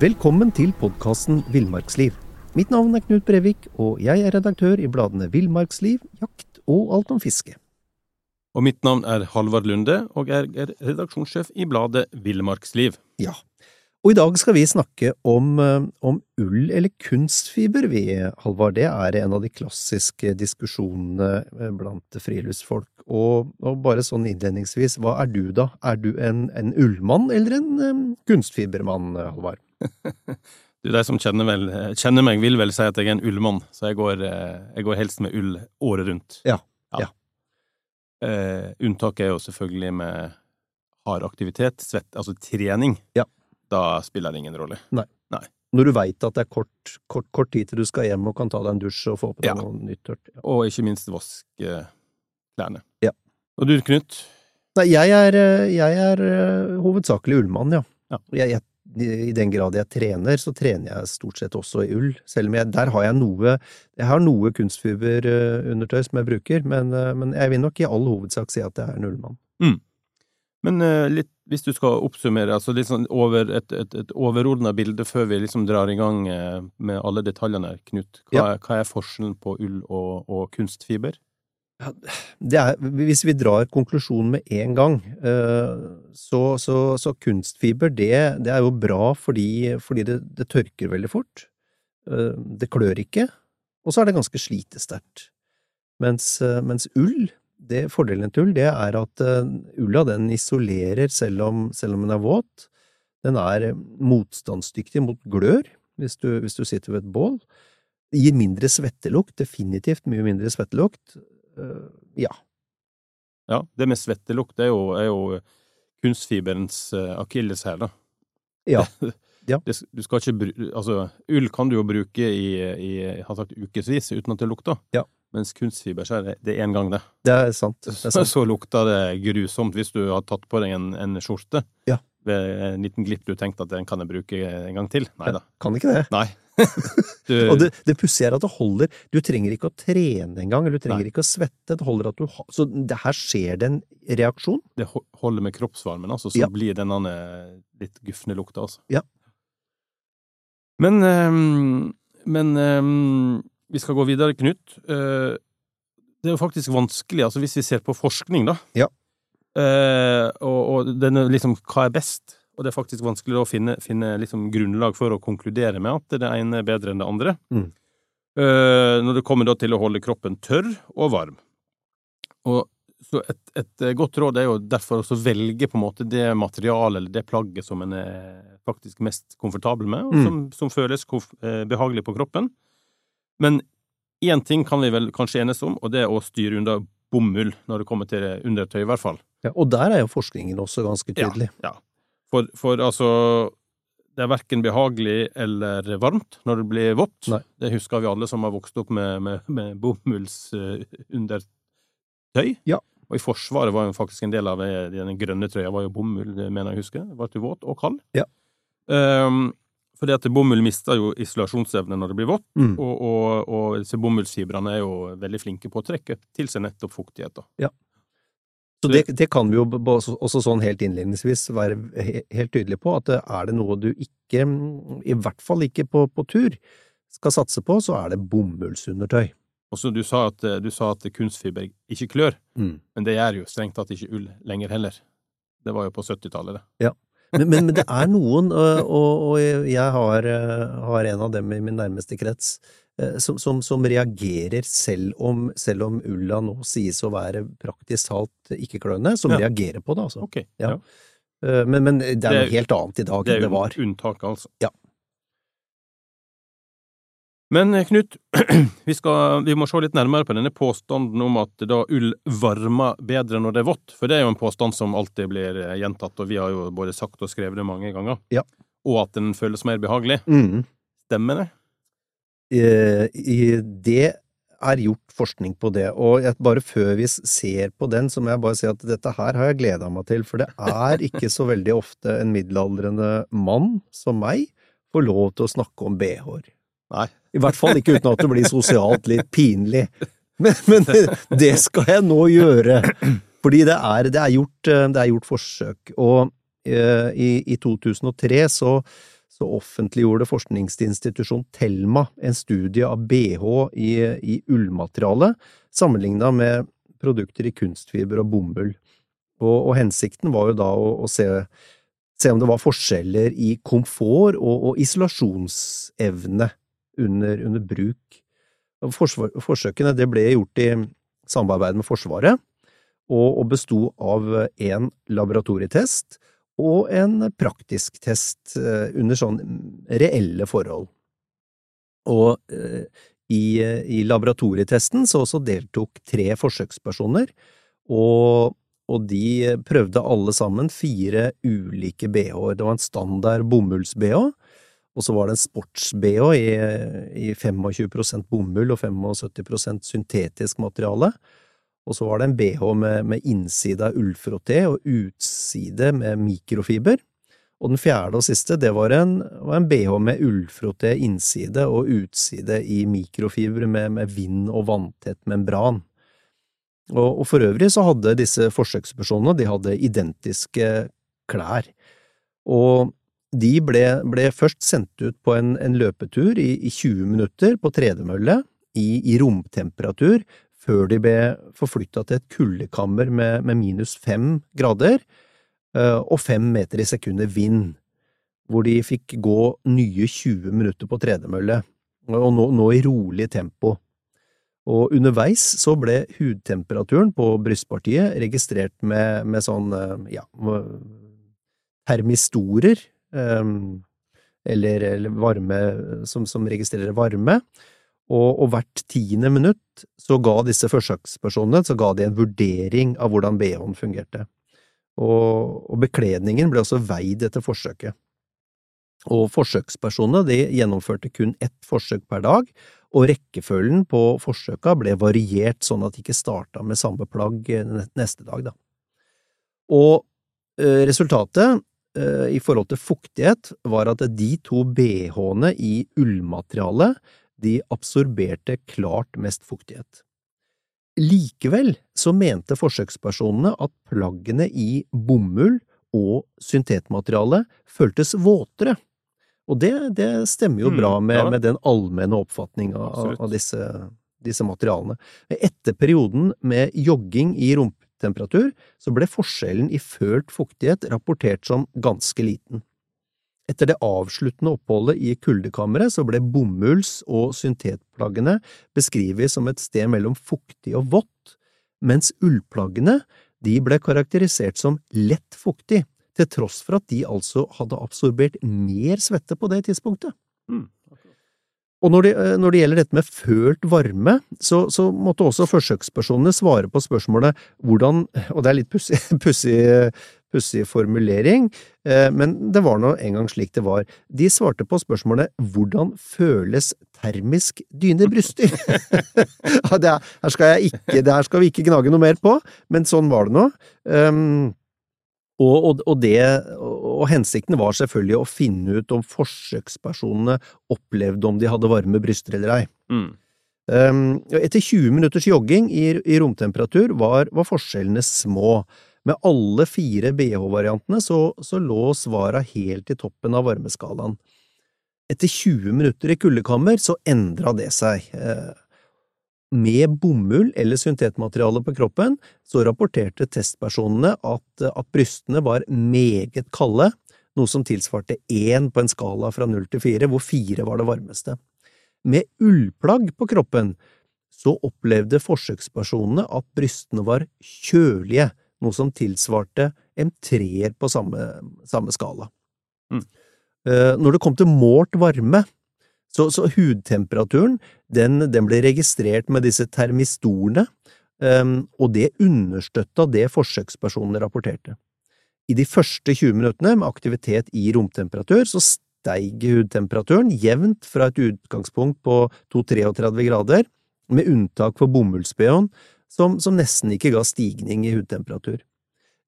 Velkommen til podkasten Villmarksliv. Mitt navn er Knut Brevik, og jeg er redaktør i bladene Villmarksliv, Jakt og Alt om fiske. Og mitt navn er Halvard Lunde, og jeg er redaksjonssjef i bladet Villmarksliv. Ja, og i dag skal vi snakke om, eh, om ull eller kunstfiber, vi, Halvard. Det er en av de klassiske diskusjonene eh, blant friluftsfolk. Og, og bare sånn innledningsvis, hva er du da? Er du en, en ullmann eller en um, kunstfibermann, Halvard? Du, De som kjenner, vel, kjenner, meg, vil vel si at jeg er en ullmann, så jeg går, jeg går helst med ull året rundt. Ja, ja. ja. Uh, unntaket er jo selvfølgelig med hard aktivitet, svett, altså trening. Ja da spiller det ingen rolle. Nei. Nei. Når du veit at det er kort, kort, kort, tid til du skal hjem og kan ta deg en dusj og få på deg noe nytt tørt. Og ikke minst vaske klærne. Ja. Og du, Knut? Nei, jeg er, jeg er hovedsakelig ullmann, ja. ja. Jeg, jeg, I den grad jeg trener, så trener jeg stort sett også i ull. Selv om jeg, der har jeg noe Jeg har noe kunstfiberundertøy som jeg bruker, men, uh, men, jeg vil nok i all hovedsak si at jeg er en ullmann. Mm. Men uh, litt, hvis du skal oppsummere, altså litt sånn over et, et, et overordna bilde før vi liksom drar i gang med alle detaljene her, Knut. Hva, ja. hva, er forskjellen på ull og, og kunstfiber? Er, hvis vi drar konklusjonen med en gang, uh, så, så, så, kunstfiber, det, det, er jo bra fordi, fordi det, det, tørker veldig fort. det klør ikke, og så er det ganske slitesterkt. Mens, mens ull, det, fordelen til ull det er at ulla den isolerer selv om, selv om den er våt. Den er eh, motstandsdyktig mot glør hvis du, hvis du sitter ved et bål. Det gir mindre svettelukt, definitivt mye mindre svettelukt. Ja. Ja, det med svettelukt er jo, er jo kunstfiberens uh, akilleshæl, da. Ja. Ja. Det, du skal ikke bruke Altså, ull kan du jo bruke i, i har sagt, ukevis uten at det lukter. Ja. Mens kunstfiber, så er det én gang, det. Det er sant. Det er sant. Så lukter det grusomt hvis du har tatt på deg en, en skjorte. Ja. Ved en liten glipp du tenkte at den kan jeg bruke en gang til. Nei da. Kan ikke det. Nei. du... og det, det pussige er at det holder. Du trenger ikke å trene engang, eller du trenger Nei. ikke å svette. Det holder at du Så det her skjer det en reaksjon. Det holder med kroppsvarmen, altså, så ja. blir denne litt gufne lukta, altså. Ja. Men, um, men um, vi skal gå videre, Knut. Eh, det er jo faktisk vanskelig, altså hvis vi ser på forskning, da. Ja. Eh, og, og denne liksom hva er best? Og det er faktisk vanskelig å finne, finne liksom grunnlag for å konkludere med at det ene er bedre enn det andre. Mm. Eh, når det kommer til å holde kroppen tørr og varm. Og så et, et, godt råd er jo derfor å velge på en måte det materialet eller det plagget som en er faktisk mest komfortabel med, og mm. som, som føles behagelig på kroppen. Men én ting kan vi vel kanskje enes om, og det er å styre unna bomull når det kommer til undertøy, i hvert fall. Ja, og der er jo forskningen også ganske tydelig. Ja, ja. For, for, altså Det er verken behagelig eller varmt når det blir vått. Nei. Det husker vi alle som har vokst opp med, med, med bomullsundertøy. Ja. Og i Forsvaret var jo faktisk en del av den grønne trøya var jo bomull, mener jeg husker. Var det våt og kald. Ja. Um, fordi at bomull mister jo isolasjonsevne når det blir vått, mm. og, og, og disse bomullsfibrene er jo veldig flinke på å trekke til seg nettopp fuktighet. Da. Ja. Så det, det, kan vi jo også sånn helt innledningsvis være helt tydelige på, at er det noe du ikke, i hvert fall ikke på, på tur, skal satse på, så er det bomullsundertøy. Og så du sa at, du sa at kunstfiber ikke klør, mm. men det gjør jo strengt tatt ikke ull lenger heller. Det var jo på 70-tallet, det. Ja. Men, men, men, det er noen, og, og jeg har, har, en av dem i min nærmeste krets, eh, som, som, som reagerer selv om, selv om, ulla nå sies å være praktisk talt ikke-kløende, som ja. reagerer på det, altså. Okay. Ja. Ja. Men, men, det er noe helt annet i dag enn det var. Det er jo unntak, altså. Ja. Men eh, Knut, vi, skal, vi, må se litt nærmere på denne påstanden om at da ull varmer bedre når det er vått, for det er jo en påstand som alltid blir eh, gjentatt, og vi har jo både sagt og skrevet det mange ganger. Ja. Og at den føles mer behagelig. Mm. Stemmer det? Eh, det er gjort forskning på det, og bare før vi ser på den, så må jeg bare si at dette her har jeg gleda meg til, for det er ikke så veldig ofte en middelaldrende mann som meg får lov til å snakke om bh-er. Nei. I hvert fall ikke uten at det blir sosialt litt pinlig. Men, men det skal jeg nå gjøre. Fordi det er, det er, gjort, det er gjort, forsøk. Og uh, i, i, 2003 så, så offentliggjorde forskningsinstitusjon Thelma en studie av bh i, i ullmateriale sammenligna med produkter i kunstfiber og bomull. Og, og hensikten var jo da å, å se, se, om det var forskjeller i komfort og, og isolasjonsevne under, under bruk. Forsvar, forsøkene ble gjort i samarbeid med Forsvaret, og, og besto av en laboratorietest og en praktisk test eh, under sånn reelle forhold. Og eh, i, i laboratorietesten så også deltok tre forsøkspersoner, og, og de prøvde alle sammen fire ulike bh-er. Det var en standard bomulls-bh, og så var det en sports-bh i, i 25% bomull og 75% syntetisk materiale. Og så var det en bh med, med innside av ullfrotté og utside med mikrofiber. Og den fjerde og siste, det var en, var en bh med ullfrotté innside og utside i mikrofiber med, med vind- og vanntett membran. Og, og, for øvrig så hadde disse forsøkspersonene de hadde identiske klær. Og de ble, ble først sendt ut på en, en løpetur i, i, 20 minutter på tredemølle i, i romtemperatur før de ble forflytta til et kuldekammer med, med, minus fem grader eh, og fem meter i sekundet vind, hvor de fikk gå nye 20 minutter på tredemølle, og nå, nå i rolig tempo. Og underveis så ble hudtemperaturen på brystpartiet registrert med, med sånn, eh, ja, termistorer, eller, eller varme, som, som registrerer varme, og, og, hvert tiende minutt så ga disse forsøkspersonene så ga de en vurdering av hvordan bh-en fungerte. Og, og, bekledningen ble også veid etter forsøket. Og forsøkspersonene de gjennomførte kun ett forsøk per dag, og rekkefølgen på forsøka ble variert sånn at de ikke starta med samme plagg neste dag. Da. Og eh, resultatet i forhold til fuktighet var at de to bh-ene i ullmaterialet de absorberte klart mest fuktighet. Likevel så mente forsøkspersonene at plaggene i bomull og syntetmateriale føltes våtere, og det, det stemmer jo mm, bra med, med den allmenne oppfatning av, av disse, disse, materialene. Etter perioden med jogging i romtemperatur så ble forskjellen i følt fuktighet rapportert som ganske liten. Etter det avsluttende oppholdet i kuldekammeret så ble bomulls- og syntetplaggene beskrevet som et sted mellom fuktig og vått, mens ullplaggene de ble karakterisert som lett fuktig, til tross for at de altså hadde absorbert mer svette på det tidspunktet. Mm. Og når det, eh, når det, gjelder dette med følt varme, så, så, måtte også forsøkspersonene svare på spørsmålet hvordan, og det er litt pussig pussig formulering, eh, men det var nå engang slik det var. De svarte på spørsmålet Hvordan føles termisk dynebryster? ja, det, her skal ikke, det her skal vi ikke gnage noe mer på, men sånn var det nå. Um, og, og, og, det, og, hensikten var selvfølgelig å finne ut om forsøkspersonene opplevde om de hadde varme bryster eller ei. Mm. Um, etter 20 minutters jogging i, i romtemperatur var, var forskjellene små. Med alle fire BH-variantene så, så, lå svara helt i toppen av varmeskalaen. Etter 20 minutter i kuldekammer så endra det seg. Eh, med bomull eller syntetmateriale på kroppen så rapporterte testpersonene at, at brystene var meget kalde, noe som tilsvarte én på en skala fra null til fire, hvor fire var det varmeste. Med ullplagg på kroppen så opplevde forsøkspersonene at brystene var kjølige, noe som tilsvarte en treer på samme, samme skala. Mm. Uh, når det kom til målt varme, så, så hudtemperaturen den, den, ble registrert med disse termistorene, um, og det understøtta det forsøkspersonene rapporterte. I de første 20 minuttene med aktivitet i romtemperatur så steig hudtemperaturen jevnt fra et utgangspunkt på 2-33 grader, med unntak for bomullsbh-en, som, som nesten ikke ga stigning i hudtemperatur.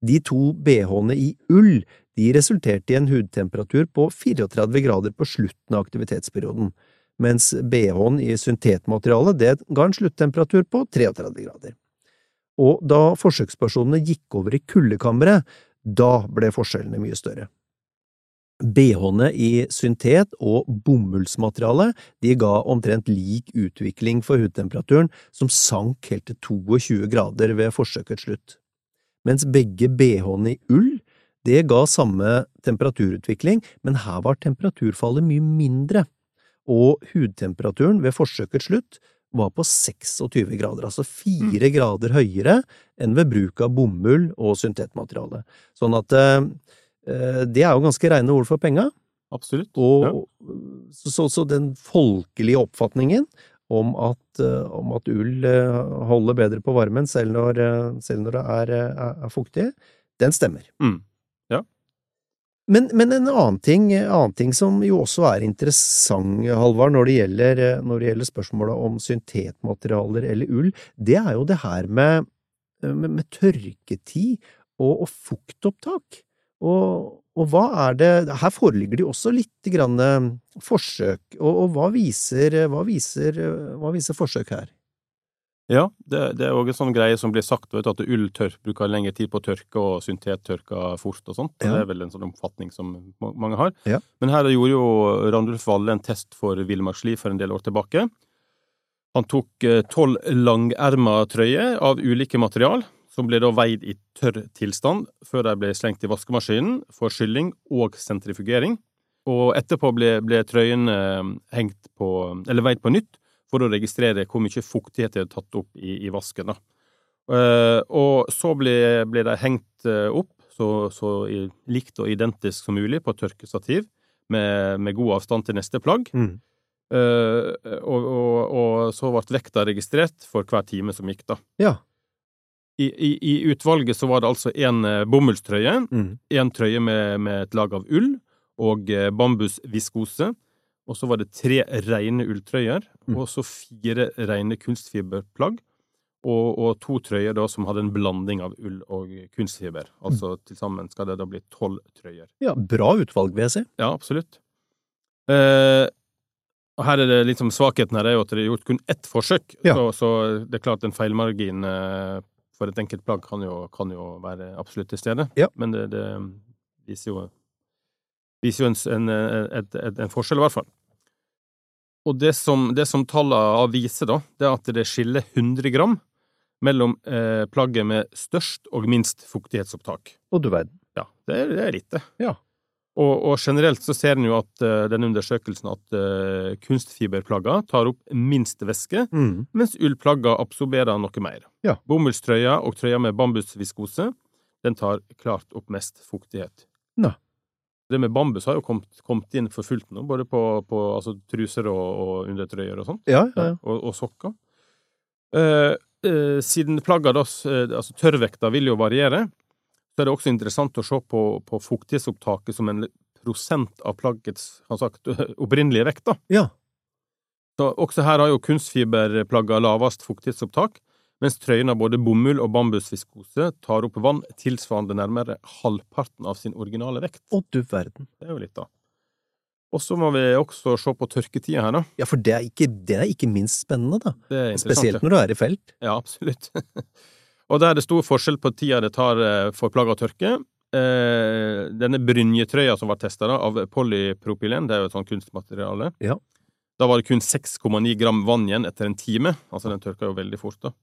De to bh-ene i ull de resulterte i en hudtemperatur på 34 grader på slutten av aktivitetsperioden, mens bh-en i syntetmaterialet det ga en sluttemperatur på 33 grader. Og da forsøkspersonene gikk over i kuldekammeret, da ble forskjellene mye større. BH-ene i syntet og bomullsmateriale de ga omtrent lik utvikling for hudtemperaturen, som sank helt til 22 grader ved forsøkets slutt. Mens begge BH-ene i ull det ga samme temperaturutvikling, men her var temperaturfallet mye mindre, og hudtemperaturen ved forsøkets slutt var på 26 grader, altså fire mm. grader høyere enn ved bruk av bomull og syntetmateriale. Sånn at eh, eh det er jo ganske reine ord for penga. Absolutt. Og, ja. så, så, så, den folkelige oppfatningen om at, uh, om at ull uh, holder bedre på varmen selv når, uh, selv når det er, er, fuktig, den stemmer. Mm. Men, men, en annen ting, annen ting, som jo også er interessant, Halvard, når det gjelder, når det gjelder spørsmålet om syntetmaterialer eller ull, det er jo det her med, med, med tørketid og, og fuktopptak. Og, og, hva er det Her foreligger det jo også litt grann forsøk, og, og hva, viser, hva, viser, hva viser forsøk her? Ja, det, det er òg en sånn greie som blir sagt, vet, at ulltørk bruker lengre tid på å tørke, og syntet tørker fort og sånt. Ja. Det er vel en sånn oppfatning som mange har. Ja. Men her gjorde jo Randulf Valle en test for Villmarksliv for en del år tilbake. Han tok eh, tolv langerma trøyer av ulike material, som ble da veid i tørr tilstand før de ble slengt i vaskemaskinen for skylling og sentrifugering. Og etterpå ble, ble trøyene eh, hengt på, eller veid på nytt for å registrere hvor mye fuktighet de hadde tatt opp i, i vasken. Da. Uh, og så ble, ble de hengt uh, opp så, så likt og identisk som mulig på tørkestativ, med, med god avstand til neste plagg. Mm. Uh, og, og, og, så ble vekta registrert for hver time som gikk, da. Ja. I, i, I, utvalget så var det altså en bomullstrøye, mm. en trøye med, med, et lag av ull og bambusviskose, og så var det tre rene ulltrøyer, mm. og så fire rene kunstfiberplagg. Og, og, to trøyer da som hadde en blanding av ull og kunstfiber. Altså mm. til sammen skal det da bli tolv trøyer. Ja, bra utvalg, vil jeg si. Ja, absolutt. Eh, og her er det liksom Svakheten her er jo at det er gjort kun ett forsøk, ja. så, så, det er klart en feilmargin eh, for et enkelt plagg kan jo, kan jo være absolutt til stede. Ja. Men det, det viser jo viser jo en, en, en, en forskjell, i hvert fall. Og det som, det som tallene viser, da, det er at det skiller 100 gram mellom eh, plagget med størst og minst fuktighetsopptak. Og du verden. Ja, det er, det er litt, det. Ja. Og, og, generelt så ser en jo at uh, denne undersøkelsen at uh, kunstfiberplagger tar opp minst væske, mm. mens ullplagger absorberer noe mer. Ja. Bomullstrøya og trøya med bambusviskose den tar klart opp mest fuktighet. Ne. Det med bambus har jo kommet, kommet inn for fullt nå, både på, på altså, truser og, og undertrøyer og sånt. Ja, ja. Og, og, sokker. Uh, siden plagga, da, altså tørrvekta, vil jo variere, så er det også interessant å se på, på fuktighetsopptaket som en prosent av plaggets sagt, opprinnelige vekt. da. Ja. Så også her har jo kunstfiberplagga lavest fuktighetsopptak, mens trøyen av både bomull og bambusviskose tar opp vann tilsvarende nærmere halvparten av sin originale vekt. Å, du verden. Det er jo litt, da. Og så må vi også se på tørketida her, da. Ja, for det er ikke, det er ikke minst spennende, da. Spesielt når du er i felt. Ja, absolutt. og da er det stor forskjell på tida det tar eh, for plagg å tørke. Eh, denne brynjetrøya som var testa av polypropylen, det er jo et sånt kunstmateriale. Ja. Da var det kun 6,9 gram vann igjen etter en time. Altså, den tørka jo veldig fort, da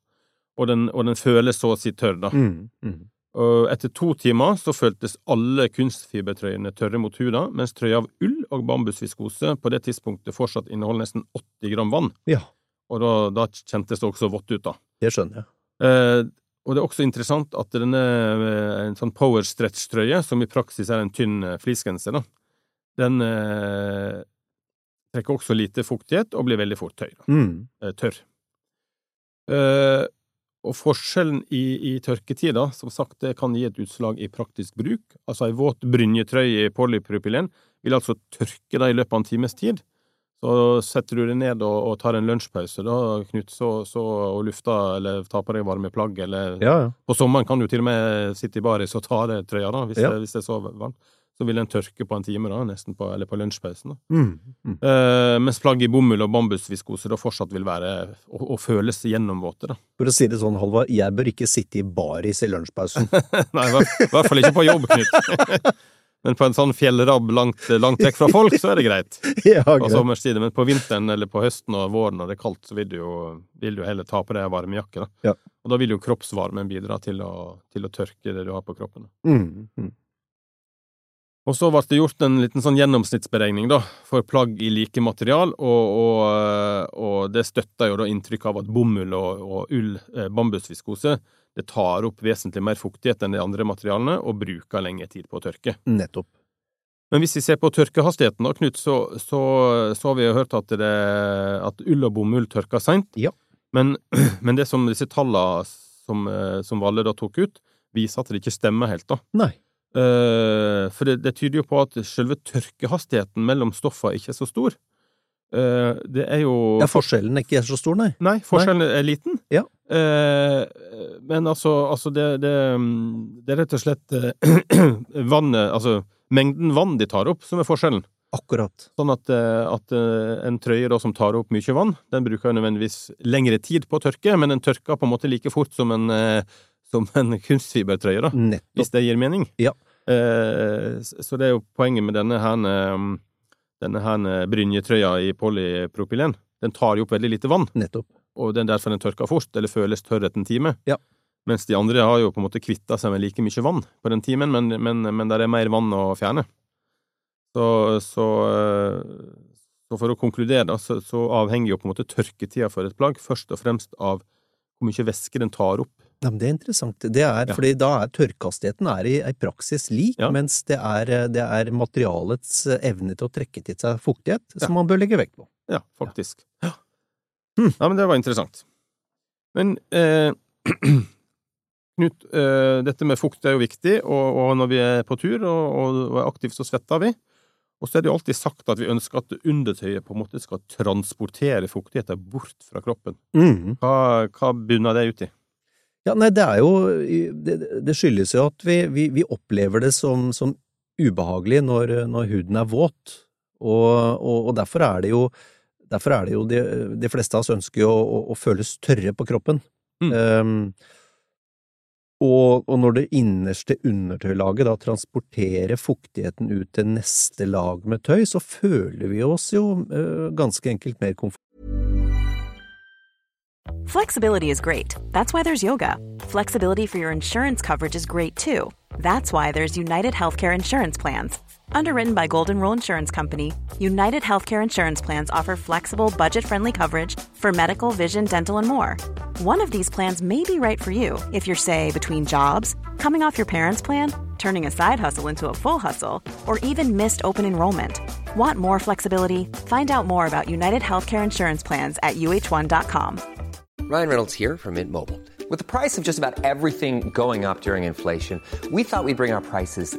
og den, og den føles så å si tørr, da. Mm, mm. Og etter to timer så føltes alle kunstfibertrøyene tørre mot huda, mens trøya av ull og bambusviskose på det tidspunktet fortsatt inneholder nesten 80 gram vann. Ja. Og da, da kjentes det også vått ut, da. Det skjønner jeg. Eh, og det er også interessant at denne eh, en sånn power stretch-trøye, som i praksis er en tynn eh, fleecegenser, da, den eh, trekker også lite fuktighet og blir veldig fort tøy, mm. eh, tørr. Eh, og forskjellen i, i tørketid, som sagt, det kan gi et utslag i praktisk bruk. Altså ei våt brynjetrøye i polypropylen vil altså tørke deg i løpet av en times tid. Så setter du deg ned og, og tar en lunsjpause, da, Knut, så, så, og lufter eller tar på deg varme plagg, eller ja, ja. På sommeren kan du til og med sitte i baris og ta av deg trøya, da, hvis, ja. det, hvis det er så varmt så vil den tørke på en time, da, nesten på, eller på lunsjpausen. Mm, mm. Eh, mens plagg i bomull og bambusviskose da fortsatt vil være og, og føles gjennomvåte. da. For å si det sånn, Halvard, jeg bør ikke sitte i baris i lunsjpausen. Nei, i hvert fall ikke på jobb, Knut. Men på en sånn fjellrabb langt, langt vekk fra folk, så er det greit. Ja, greit. På sommerstid. Men på vinteren eller på høsten og våren når det er kaldt, så vil du jo, vil du heller ta på deg varmejakke. Da. Ja. Og da vil jo kroppsvarmen bidra til å, til å tørke det du har på kroppen. Mm, mm. Og så ble det gjort en liten sånn gjennomsnittsberegning da, for plagg i like material, og, og, og det støtta jo da inntrykk av at bomull og, og ull, eh, bambusviskose, det tar opp vesentlig mer fuktighet enn de andre materialene, og bruker lengre tid på å tørke. Nettopp. Men hvis vi ser på tørkehastigheten, da, Knut, så, så, så har vi jo hørt at, det, at ull og bomull tørker seint. Ja. Men, men det som disse tallene som, eh, som Valle da tok ut, viser at det ikke stemmer helt, da. Nei. Uh, for det, det tyder jo på at selve tørkehastigheten mellom stoffene ikke er så stor. Uh, det er jo Ja, forskjellen er ikke så stor, nei. Nei, forskjellen er liten. Ja. Eh, men altså, altså det, det, det er rett og slett eh, vannet Altså mengden vann de tar opp, som er forskjellen. Akkurat. Sånn at, eh, at eh, en trøye da, som tar opp mye vann, den bruker nødvendigvis lengre tid på å tørke, men den tørker på en måte like fort som en, eh, som en kunstfibertrøye, da, Nettopp. hvis det gir mening. Ja. Eh, så det er jo poenget med denne her, eh, denne her eh, brynjetrøya i polypropylen. Den tar jo opp veldig lite vann, Nettopp. Og det er derfor den tørker fort, eller føles tørr etter en time. Ja. Mens de andre har jo på en måte kvitta seg med like mye vann på den timen, men, men, men der er mer vann å fjerne. Så, så, så for å konkludere, da, så, så avhenger jo på en måte tørketida for et plagg først og fremst av hvor mye væske den tar opp. Ja, men det er interessant. Det er, Ja. fordi da er tørrkastigheten er i, i praksis lik, Ja. mens det er, det er materialets evne til å trekke til seg fuktighet Ja. som man bør legge vekt på. Ja, faktisk. Ja. Hm. ja, men det var interessant. Men eh, Knut, eh, dette med fukt er jo viktig, og, og når vi er på tur og, og, er aktive, så svetter vi. Og så er det jo alltid sagt at vi ønsker at undertøyet på en måte skal transportere fuktigheten bort fra kroppen. Mm. Hva, hva bunner det ut i? Ja, nei, det er jo Det, det skyldes jo at vi, vi, vi opplever det som, som ubehagelig når, når huden er våt, og, og, og derfor er det jo Derfor er det jo de, de fleste av oss ønsker jo å, å, å føles tørre på kroppen. Mm. Um, og, og når det innerste undertøylaget da transporterer fuktigheten ut til neste lag med tøy, så føler vi oss jo uh, ganske enkelt mer komfortable. Flexibility is great. That's why there's yoga. Flexibility for your insurance coverage is great too. That's why there's United Healthcare Insurance Plans. Underwritten by Golden Rule Insurance Company, United Healthcare Insurance Plans offer flexible, budget friendly coverage for medical, vision, dental, and more. One of these plans may be right for you if you're, say, between jobs, coming off your parents' plan, turning a side hustle into a full hustle, or even missed open enrollment. Want more flexibility? Find out more about United Healthcare Insurance Plans at uh1.com. Ryan Reynolds here from Mint Mobile. With the price of just about everything going up during inflation, we thought we'd bring our prices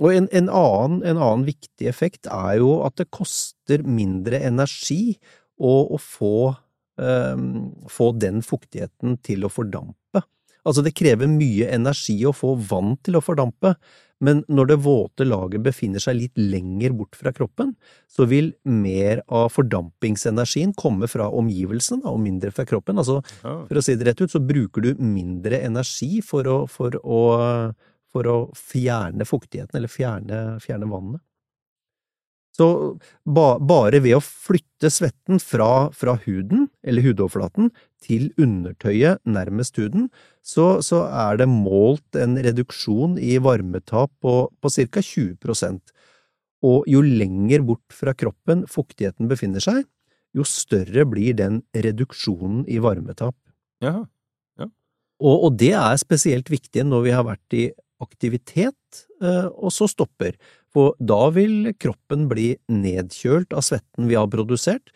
Og en, en, annen, en annen viktig effekt er jo at det koster mindre energi å, å få, um, få den fuktigheten til å fordampe. Altså, det krever mye energi å få vann til å fordampe, men når det våte laget befinner seg litt lenger bort fra kroppen, så vil mer av fordampingsenergien komme fra omgivelsene og mindre fra kroppen. Altså, for å si det rett ut, så bruker du mindre energi for å, for å, for å fjerne fuktigheten, eller fjerne, fjerne vannet. Så ba, bare ved å flytte svetten fra, fra huden, eller hudoverflaten, til undertøyet nærmest huden, så, så er det målt en reduksjon i varmetap på, på ca. 20% Og jo lenger bort fra kroppen fuktigheten befinner seg, jo større blir den reduksjonen i varmetap. Ja. Og, og det er spesielt viktig når vi har vært i aktivitet, eh, og så stopper. For da vil kroppen bli nedkjølt av svetten vi har produsert,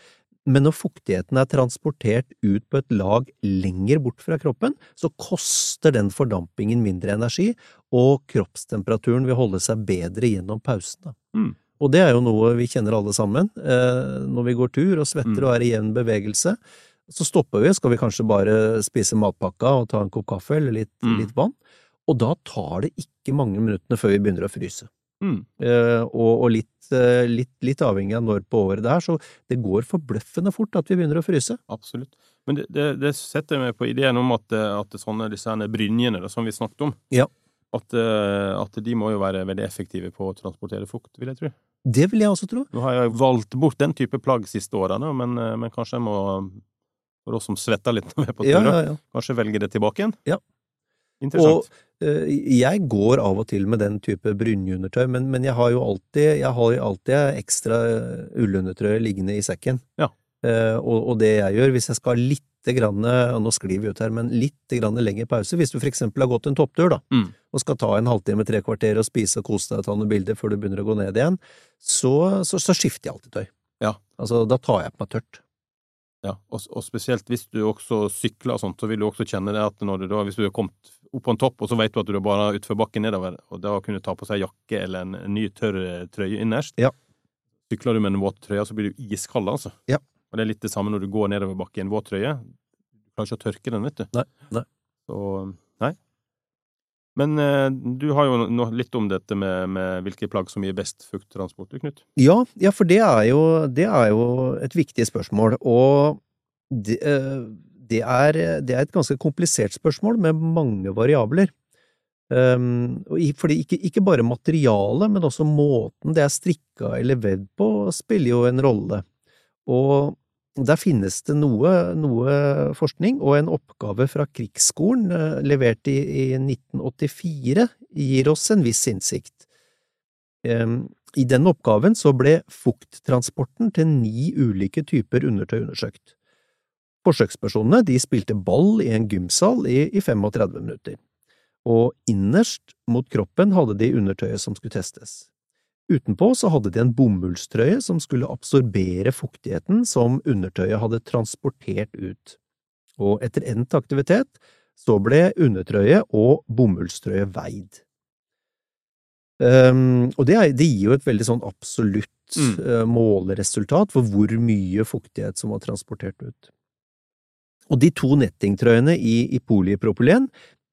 men når fuktigheten er transportert ut på et lag lenger bort fra kroppen, så koster den fordampingen mindre energi, og kroppstemperaturen vil holde seg bedre gjennom pausene. Mm. Og det er jo noe vi kjenner alle sammen. Eh, når vi går tur og svetter Mm. og er i jevn bevegelse, så stopper vi, skal vi kanskje bare spise matpakka og ta en kopp kaffe eller litt, Mm. litt vann. Og da tar det ikke mange minuttene før vi begynner å fryse. Mm. Uh, og og litt, uh, litt, litt avhengig av når på året det er, så det går forbløffende fort at vi begynner å fryse. Absolutt. Men det, det, det setter meg på ideen om at, eh, at sånne disse her brynjene da, som vi snakket om, Ja. at, at de må jo være veldig effektive på å transportere fukt, vil jeg tro. Det vil jeg også tro. Nå har jeg valgt bort den type plagg siste årene, men, men kanskje jeg må, for oss som svetter litt når vi er på tur, Ja, ja, kanskje velge det tilbake igjen? Ja. Interessant. Eh, Jeg går av og til med den type brynjeundertøy, men, men jeg har jo alltid, jeg har alltid ekstra ullundertøy liggende i sekken. Ja. Eh, og, og det jeg gjør, hvis jeg skal ha litt grann, nå sklir vi ut her, men litt grann lengre pause, hvis du for eksempel har gått en topptur, da, Mm. og skal ta en halvtime, tre kvarter og spise og kose deg og ta noen bilder før du begynner å gå ned igjen, så, så, så skifter jeg alltid tøy. Ja. Altså, da tar jeg på meg tørt. Ja, og, og spesielt hvis du også sykler og sånt, så vil du også kjenne det at du da, hvis du har kommet opp på en topp, og så vet du at du er bare utfor bakken nedover, og da kunne du ta på seg jakke eller en, en ny tørr eh, trøye innerst. Ja. Sykler du med en våt trøye, så blir du iskald, altså. Ja. Og det er litt det samme når du går nedover bakken i en våt trøye. Du klarer ikke å tørke den, vet du. Nei, nei. Så, nei. Men eh, du har jo noe, litt om dette med, med hvilke plagg som gir best fukttransport, Knut. Ja, ja, for det er jo, det er jo et viktig spørsmål, og det, eh, det, er, det er et ganske komplisert spørsmål med mange variabler. Um, fordi ikke, ikke bare materialet, men også måten det er strikka eller vevd på, spiller jo en rolle. Og der finnes det noe, noe forskning, og en oppgave fra Krigsskolen, eh, levert i, i 1984, gir oss en viss innsikt. I den oppgaven så ble fukttransporten til ni ulike typer undertøy undersøkt. Forsøkspersonene de spilte ball i en gymsal i, i 35 minutter, og innerst mot kroppen hadde de undertøyet som skulle testes. Utenpå så hadde de en bomullstrøye som skulle absorbere fuktigheten som undertøyet hadde transportert ut. Og etter endt aktivitet så ble undertrøye og bomullstrøye veid. Um, og det, er, det gir jo et veldig sånn absolutt Mm. uh, måleresultat for hvor mye fuktighet som var transportert ut. Og de to nettingtrøyene i, i polypropylen,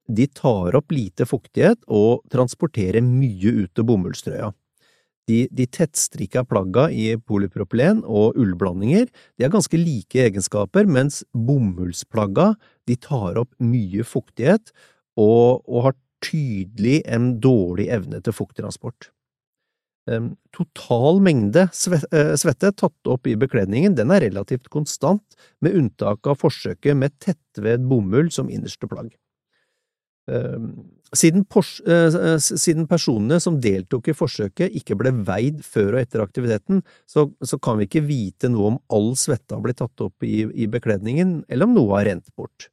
de tar opp lite fuktighet og transporterer mye ut til bomullstrøya. De, de tettstrikka plagga i polypropylen og ullblandinger de har ganske like egenskaper, mens bomullsplagga de tar opp mye fuktighet og, og har tydelig en dårlig evne til fukttransport. Um, total mengde eh, svette tatt opp i bekledningen den er relativt konstant, med unntak av forsøket med tettved bomull som innerste plagg. Siden, eh, siden personene som deltok i forsøket ikke ble veid før og etter aktiviteten, så, så kan vi ikke vite noe om all svetta har blitt tatt opp i, i bekledningen, eller om noe har rent bort.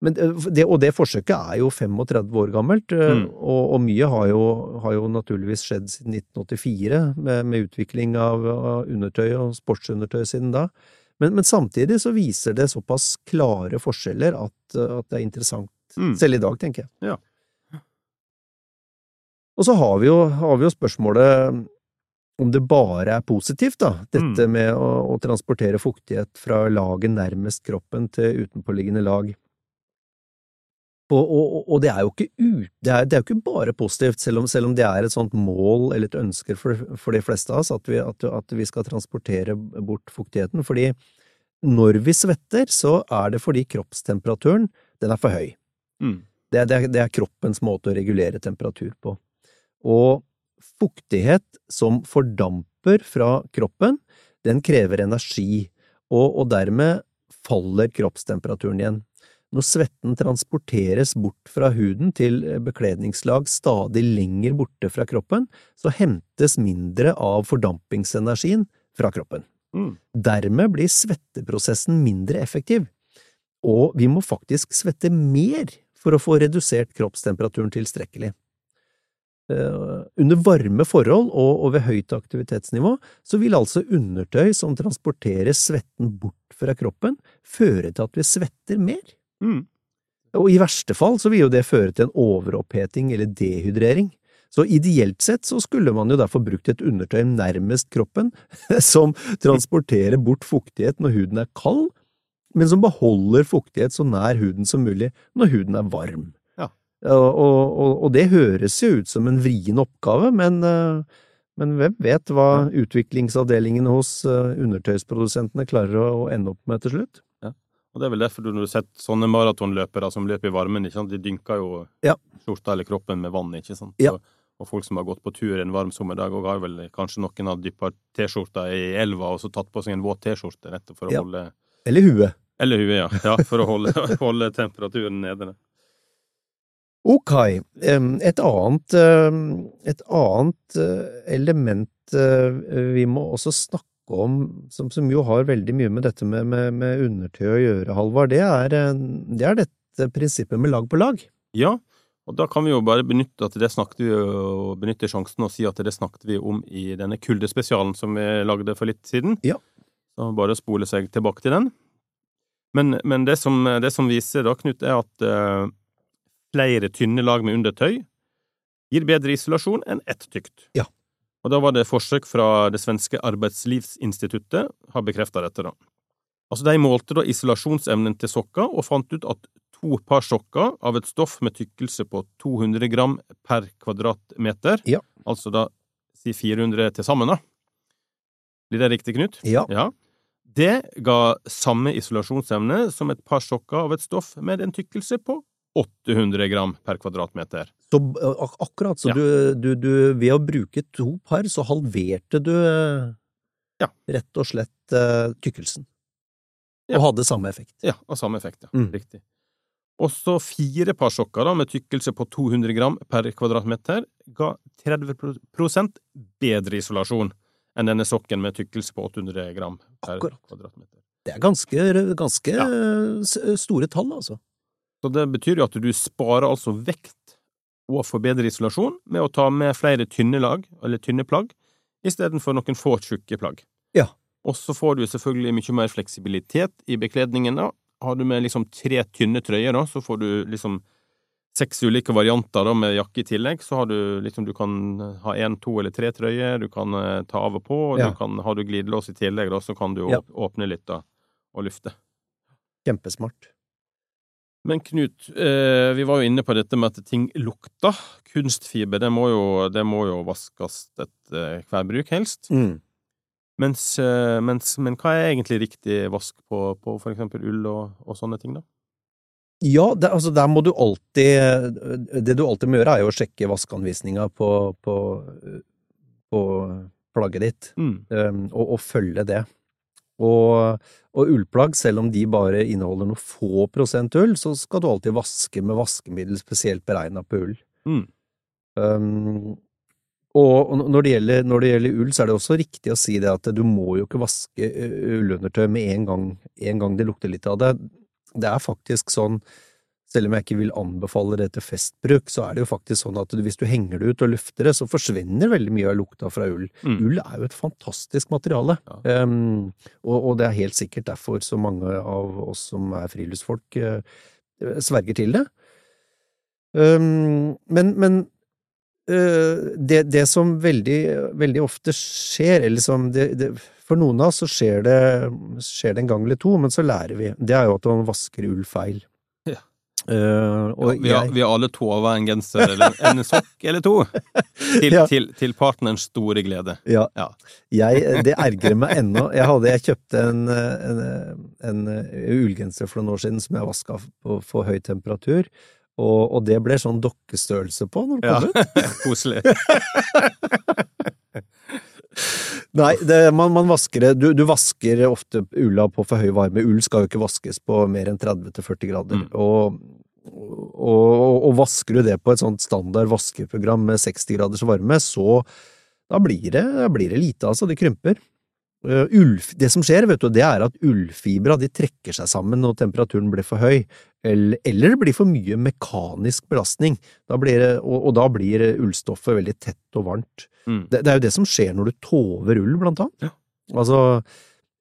Men eh, det, og det forsøket er jo 35 år gammelt, eh, Mm. og, og mye har jo, har jo naturligvis skjedd siden 1984, med, med utvikling av, av undertøy og sportsundertøy siden da. Men, men samtidig så viser det såpass klare forskjeller at, at det er interessant, Mm. selv i dag, tenker jeg. Ja. Og så har vi, jo, har vi jo spørsmålet om det bare er positivt, da, dette Mm. med å, å transportere fuktighet fra laget nærmest kroppen til utenpåliggende lag. Og, og, og det er jo ikke ut, det er, det er jo ikke bare positivt, selv om, selv om det er et sånt mål eller et ønske for, for de fleste av oss, at vi, at, at vi skal transportere bort fuktigheten. Fordi når vi svetter, så er det fordi kroppstemperaturen, den er for høy. Mm. Det, det, det er kroppens måte å regulere temperatur på. Og fuktighet som fordamper fra kroppen, den krever energi, og, og dermed faller kroppstemperaturen igjen. Når svetten transporteres bort fra huden til bekledningslag stadig lenger borte fra kroppen, så hentes mindre av fordampingsenergien fra kroppen. Mm. Dermed blir svetteprosessen mindre effektiv, og vi må faktisk svette mer for å få redusert kroppstemperaturen tilstrekkelig. Eh, Under varme forhold og, og ved høyt aktivitetsnivå så vil altså undertøy som transporterer svetten bort fra kroppen, føre til at vi svetter mer. Mm. Og i verste fall så vil jo det føre til en overoppheting eller dehydrering, Så ideelt sett så skulle man jo derfor brukt et undertøy nærmest kroppen, som transporterer bort fuktighet når huden er kald, men som beholder fuktighet så nær huden som mulig når huden er varm. Ja. Og, og, og det høres jo ut som en vrien oppgave, men, eh, men hvem vet hva utviklingsavdelingen hos eh, undertøysprodusentene klarer å, å ende opp med til slutt? Og det er vel derfor du når du har sett sånne maratonløpere som løper i varmen, de dynker jo Ja. skjorta eller kroppen med vann, ikke sant. Ja. Og, folk som har gått på tur en varm sommerdag, og har vel kanskje noen har dyppa T-skjorta i elva og så tatt på seg en våt T-skjorte nettopp for å Ja. holde Eller huet. Eller huet, ja. ja for å holde, holde temperaturen nede. Ok, et annet, et annet eh, element eh, vi må også snakke om, som, som jo har veldig mye med dette med, med, med undertøy å gjøre, Halvard, det eh, det er dette prinsippet med lag på lag. Ja, og da kan vi jo bare benytte at det snakket vi og benytte sjansen og si at det snakket vi om i denne kuldespesialen som vi lagde for litt siden. Ja. Så bare spole seg tilbake til den. Men, men det, som, det som viser da, Knut, er at eh, flere tynne lag med undertøy gir bedre isolasjon enn ett tykt. Ja. Og da var det forsøk fra det svenske arbeidslivsinstituttet har bekrefta dette, da. Altså, de målte da isolasjonsevnen til sokker og fant ut at to par sokker av et stoff med tykkelse på 200 gram per kvadratmeter, Ja. altså da si 400 til sammen, da. Blir det riktig, Knut? Ja. Ja. Det ga samme isolasjonsevne som et par sokker av et stoff med en tykkelse på 800 gram per kvadratmeter. Så eh, ak akkurat, så Ja. du, du, du, ved å bruke to par, så halverte du Ja. rett og slett uh, tykkelsen. Ja. Og hadde samme effekt. Ja, av samme effekt, ja. Mm. Riktig. Og så fire par sokker da, med tykkelse på 200 gram per kvadratmeter ga 30% bedre isolasjon enn denne sokken med tykkelse på 800 gram per kvadratmeter. Det er ganske, ganske Ja. store tall, altså. Så det betyr jo at du sparer altså vekt og forbedrer isolasjon med å ta med flere tynne lag, eller tynne plagg, istedenfor noen få tjukke plagg. Ja. Og så får du selvfølgelig mye mer fleksibilitet i bekledningen, da. Har du med liksom tre tynne trøyer, da, så får du liksom seks ulike varianter da, med jakke i tillegg. Så har du liksom Du kan ha én, to eller tre trøyer, du kan eh, ta av og på, og Ja. du kan, har du glidelås i tillegg, da, så kan du Ja. åpne litt da, og lufte. Kjempesmart. Men Knut, eh, vi var jo inne på dette med at ting lukter. Kunstfiber, det må jo, det må jo vaskes etter hver bruk, helst. Mm. Mens, eh, mens, men hva er egentlig riktig vask på, på for eksempel ull og, og sånne ting, da? Ja, det, altså der må du alltid Det du alltid må gjøre, er jo å sjekke vaskeanvisninga på, på, på plagget ditt, Mm. um, og, og følge det. Og, og ullplagg, selv om de bare inneholder noen få prosent ull, så skal du alltid vaske med vaskemiddel spesielt beregna på ull. Mm. Um, og når det, gjelder, når det gjelder ull, så er det også riktig å si det at du må jo ikke vaske ullundertøy med en gang, en gang det lukter litt av det. Det er faktisk sånn, selv om jeg ikke vil anbefale det til festbruk, så er det jo faktisk sånn at hvis du henger det ut og lufter det, så forsvinner veldig mye av lukta fra ull. Mm. Ull er jo et fantastisk materiale, Ja. um, og, og det er helt sikkert derfor så mange av oss som er friluftsfolk, uh, sverger til det. Um, men, men uh, det, det som veldig, veldig ofte skjer, eller som det, det, For noen av oss så skjer det, skjer det en gang eller to, men så lærer vi. Det er jo at man vasker ull feil. Ja. Uh, og vi, har, jeg, vi har alle tova en genser eller en sokk eller to, til, Ja. til, til partnerens store glede. ja, Ja. jeg, det ergrer meg ennå. Jeg, hadde, jeg kjøpte en, en, en ullgenser for noen år siden som jeg vaska på for høy temperatur, og, og det ble sånn dokkestørrelse på når Ja. kom ut. Koselig. Nei, det, man, man vasker det du, du vasker ofte ulla på for høy varme. Ull skal jo ikke vaskes på mer enn 30-40 grader. Mm. Og, og, og vasker du det på et sånt standard vaskeprogram med 60 graders varme, så da blir det, da blir det lite, altså. Det krymper. Uh, ull, det som skjer, vet du, det er at ullfibra de trekker seg sammen når temperaturen blir for høy, eller, eller det blir for mye mekanisk belastning, da blir det, og, og da blir ullstoffet veldig tett og varmt. Mm. Det, det er jo det som skjer når du tover ull, blant annet. Ja. Altså,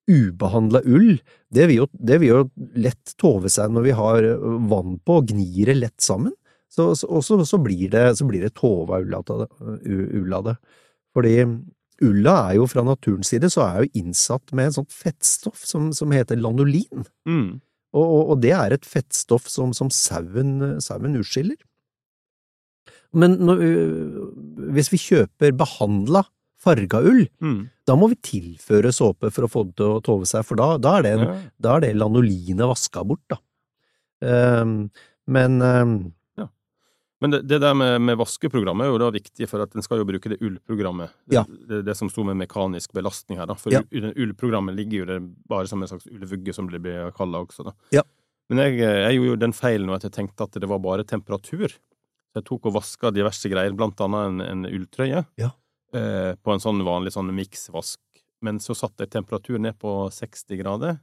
ubehandla ull, det vil, jo, det vil jo lett tove seg når vi har vann på og gnir det lett sammen. så, så, og så, så blir det, så blir det tova det. ull av det. Fordi ulla er jo fra naturens side så er jo innsatt med et sånt fettstoff som, som heter lanolin. Mm. Og, og, og det er et fettstoff som, som sauen, sauen utskiller. Men når, øh, hvis vi kjøper behandla farga ull, Mm. da må vi tilføre såpe for å få det til å tove seg, for da, da, er, det en, Ja. da er det lanolinet vaska bort, da. Um, men ehm, Men det, det der med, med vaskeprogrammet er jo da viktig, for at en skal jo bruke det ullprogrammet. Ja. Det, det som sto med mekanisk belastning her, da. For Ja. ullprogrammet ligger jo der bare som en slags ullvugge, som det blir kalla også, da. Ja. Men jeg, jeg gjorde jo den feilen at jeg tenkte at det var bare temperatur. Så jeg tok og vaska diverse greier, blant annet en, en ulltrøye, Ja. eh, på en sånn vanlig sånn miksvask. Men så satte jeg temperaturen ned på 60 grader,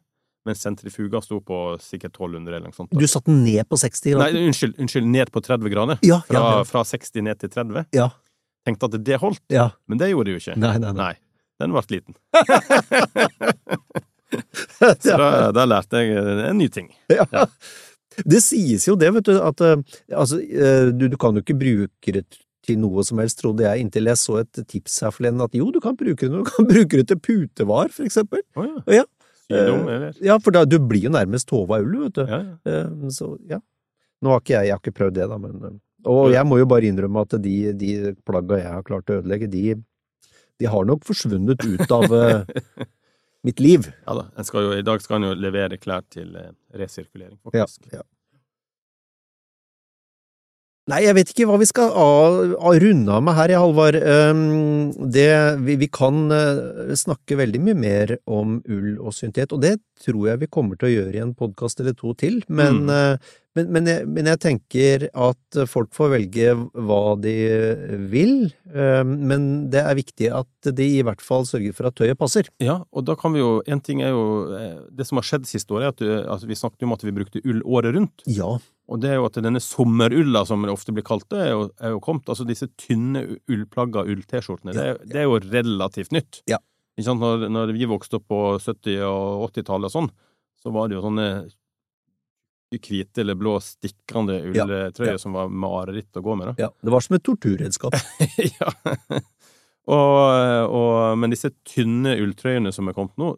mens sentrifuga sto på sikkert 1200 eller noe sånt. da. du satte den ned på 60 Nei, grader? unnskyld, unnskyld, ned på 30 grader. Ja, Fra, ja, ja. fra 60 ned til 30. Ja, Tenkte at det holdt, ja. men det gjorde det jo ikke. Nei, nei, nei. Nei, den ble liten. Så da, da lærte jeg en ny ting. Ja. Det sies jo det, vet du, at eh, altså, eh, du, du kan jo ikke bruke det til noe som helst, trodde jeg, inntil jeg så et tips her forleden at jo, du kan bruke det, du kan bruke det til putevar, for eksempel. Oh, ja. Ja. Eh, eller? Ja, for da, du blir jo nærmest tova Ulv, vet du. Ja, ja. Eh, Så, ja. Nå har ikke jeg, jeg har ikke prøvd det, da, men eh, Og jeg må jo bare innrømme at de, de plagga jeg har klart å ødelegge, de, de har nok forsvunnet ut av mitt liv. ja da. Jo, I dag skal en jo levere klær til resirkulering, faktisk. Ja, ja. Nei, jeg vet ikke hva vi skal runde av med her, Halvard. Det, vi, vi kan eh, snakke veldig mye mer om ull og syntet, og det tror jeg vi kommer til å gjøre i en podkast eller to til. Men, Mm. Eh, men, men, jeg, men jeg tenker at folk får velge hva de vil, um, men det er viktig at de i hvert fall sørger for at tøyet passer. Ja, og da kan vi jo En ting er jo eh, Det som har skjedd siste året, er at du, altså, vi snakket om at vi brukte ull året rundt. Ja, Og det er jo at denne sommerulla, som det ofte blir kalt, det er jo, er jo kommet. Altså disse tynne ullplagga ull-T-skjortene, det, er- det er jo relativt nytt. Ja. Ikke? Når, når vi vokste opp på 70- og 80-tallet og sånn, så var det jo sånne hvite eller blå stikkende ulltrøye ja. som var mareritt å gå med, da. ja. Det var som et torturredskap. ja. og, og, men disse tynne ulltrøyene som er kommet nå,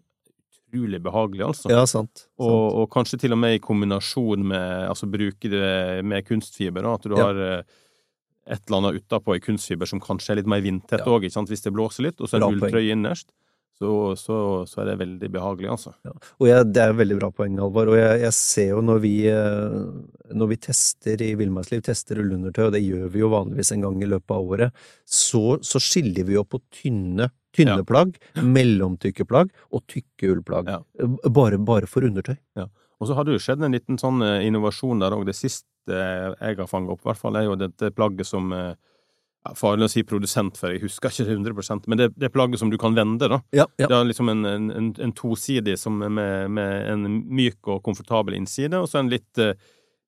utrolig behagelige, altså. Ja, sant. sant. Og, og kanskje til og med i kombinasjon med Altså bruke det med kunstfiber, da. At du Ja. har eh, et eller annet utapå i kunstfiber som kanskje er litt mer vindtett Ja. hvis det blåser litt, og så er en poeng. ulltrøye innerst. Så, så, så er det veldig behagelig, altså. Og jeg, det er veldig bra poeng, Alvar. Og jeg, jeg ser jo når vi, eh, når vi tester i Villmarksliv, tester ullundertøy, og det gjør vi jo vanligvis en gang i løpet av året, så, så skiller vi jo på tynne, tynne Ja. plagg, mellomtykke plagg og tykke ullplagg. Ja. Bare, bare for undertøy. Og så har det jo skjedd en liten sånn eh, innovasjon der òg. Det siste eh, jeg har fanga opp, i hvert fall, er jo dette plagget som eh, ja, Farlig å si produsent, for jeg husker ikke det 100 men det, det plagget som du kan vende, da. Ja, ja. Det er liksom en, en, en, en tosidig som er med, med en myk og komfortabel innside, og så en litt, eh,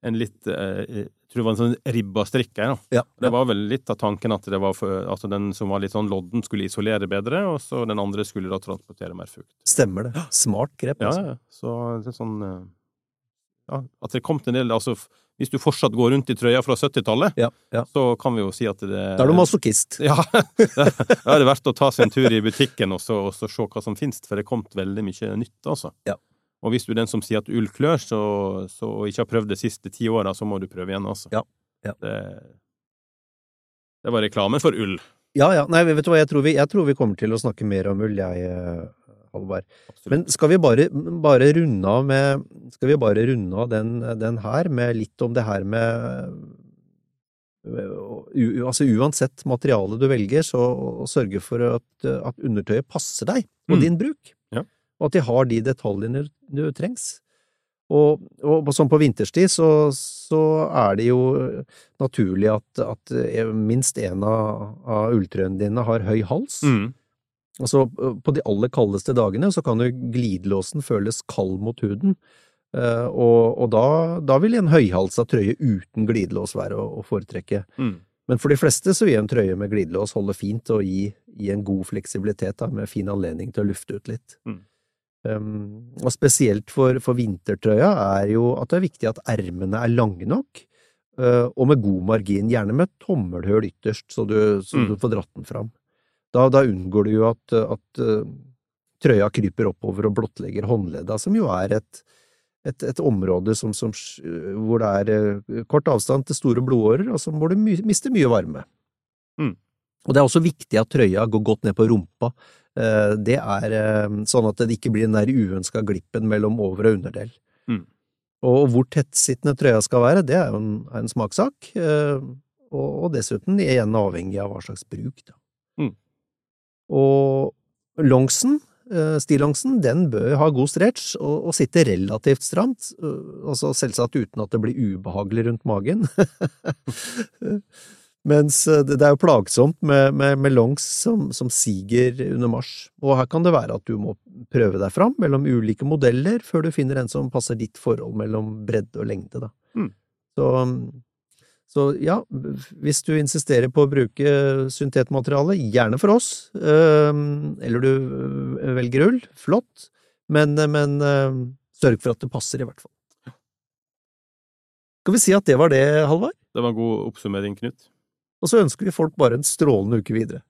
en litt eh, Jeg tror det var en sånn ribba strikk her, da. ja, Det var vel litt av tanken at det var for, altså den som var litt sånn lodden, skulle isolere bedre, og så den andre skulle da transportere mer fukt. Stemmer det. Smart grep, altså. ja. Så det er sånn eh, Ja, at det kom til en del Altså, hvis du fortsatt går rundt i trøya fra 70-tallet, Ja, ja. så kan vi jo si at det Da er du masochist. Ja. Da er det verdt å ta seg en tur i butikken og så, og så se hva som finnes, for det er kommet veldig mye nytt, altså. Ja. Og hvis du er den som sier at ull klør, så, så, og ikke har prøvd de siste ti åra, så må du prøve igjen, altså. Ja, ja. Det, det var reklame for ull. Ja, ja. Nei, vet du hva, jeg tror vi, jeg tror vi kommer til å snakke mer om ull, jeg, eh, Halvard. Men skal vi bare, bare runde av med Skal vi bare runde av den, den her med litt om det her med u, Altså uansett materiale du velger, så sørge for at, at undertøyet passer deg og Mm. din bruk. Ja. Og at de har de detaljene du trengs. Og, og sånn på vinterstid så, så er det jo naturlig at, at minst en av, av ulltrøyene dine har høy hals. Mm. Altså, på de aller kaldeste dagene så kan jo glidelåsen føles kald mot huden, eh, og, og da, da vil en høyhalsa trøye uten glidelås være å, å foretrekke. Mm. Men for de fleste så vil en trøye med glidelås holde fint og gi, gi en god fleksibilitet, da, med fin anledning til å lufte ut litt. Mm. Um, og spesielt for, for vintertrøya er jo at det er viktig at ermene er lange nok, uh, og med god margin, gjerne med tommelhull ytterst, så du, så Mm. du får dratt den fram. Da, da unngår du jo at, at uh, trøya kryper oppover og blottlegger håndledda, som jo er et, et, et område som, som, hvor det er eh, kort avstand til store blodårer, og som hvor du my, mister mye varme. Mm. Og det er også viktig at trøya går godt ned på rumpa. Eh, Det er eh, sånn at det ikke blir den der uønska glippen mellom over- og underdel. Mm. Og hvor tettsittende trøya skal være, det er jo en, er en smakssak, eh, og, dessuten igjen avhengig av hva slags bruk. Da. Mm. Og longsen, eh, stillongsen, den bør ha god stretch og, og sitte relativt stramt, eh, altså selvsagt uten at det blir ubehagelig rundt magen. Mens eh, det det er jo plagsomt med, med, med longs som, som siger under marsj, og her kan det være at du må prøve deg fram mellom ulike modeller før du finner en som passer ditt forhold mellom bredde og lengde, da. Mm. Så, så ja, hvis du insisterer på å bruke syntetmateriale, gjerne for oss, eller du eh, velger ull, flott, men, men eh, sørg for at det passer, i hvert fall. Skal vi si at det var det, Halvard? Det var en god oppsummering, Knut. Og så ønsker vi folk bare en strålende uke videre.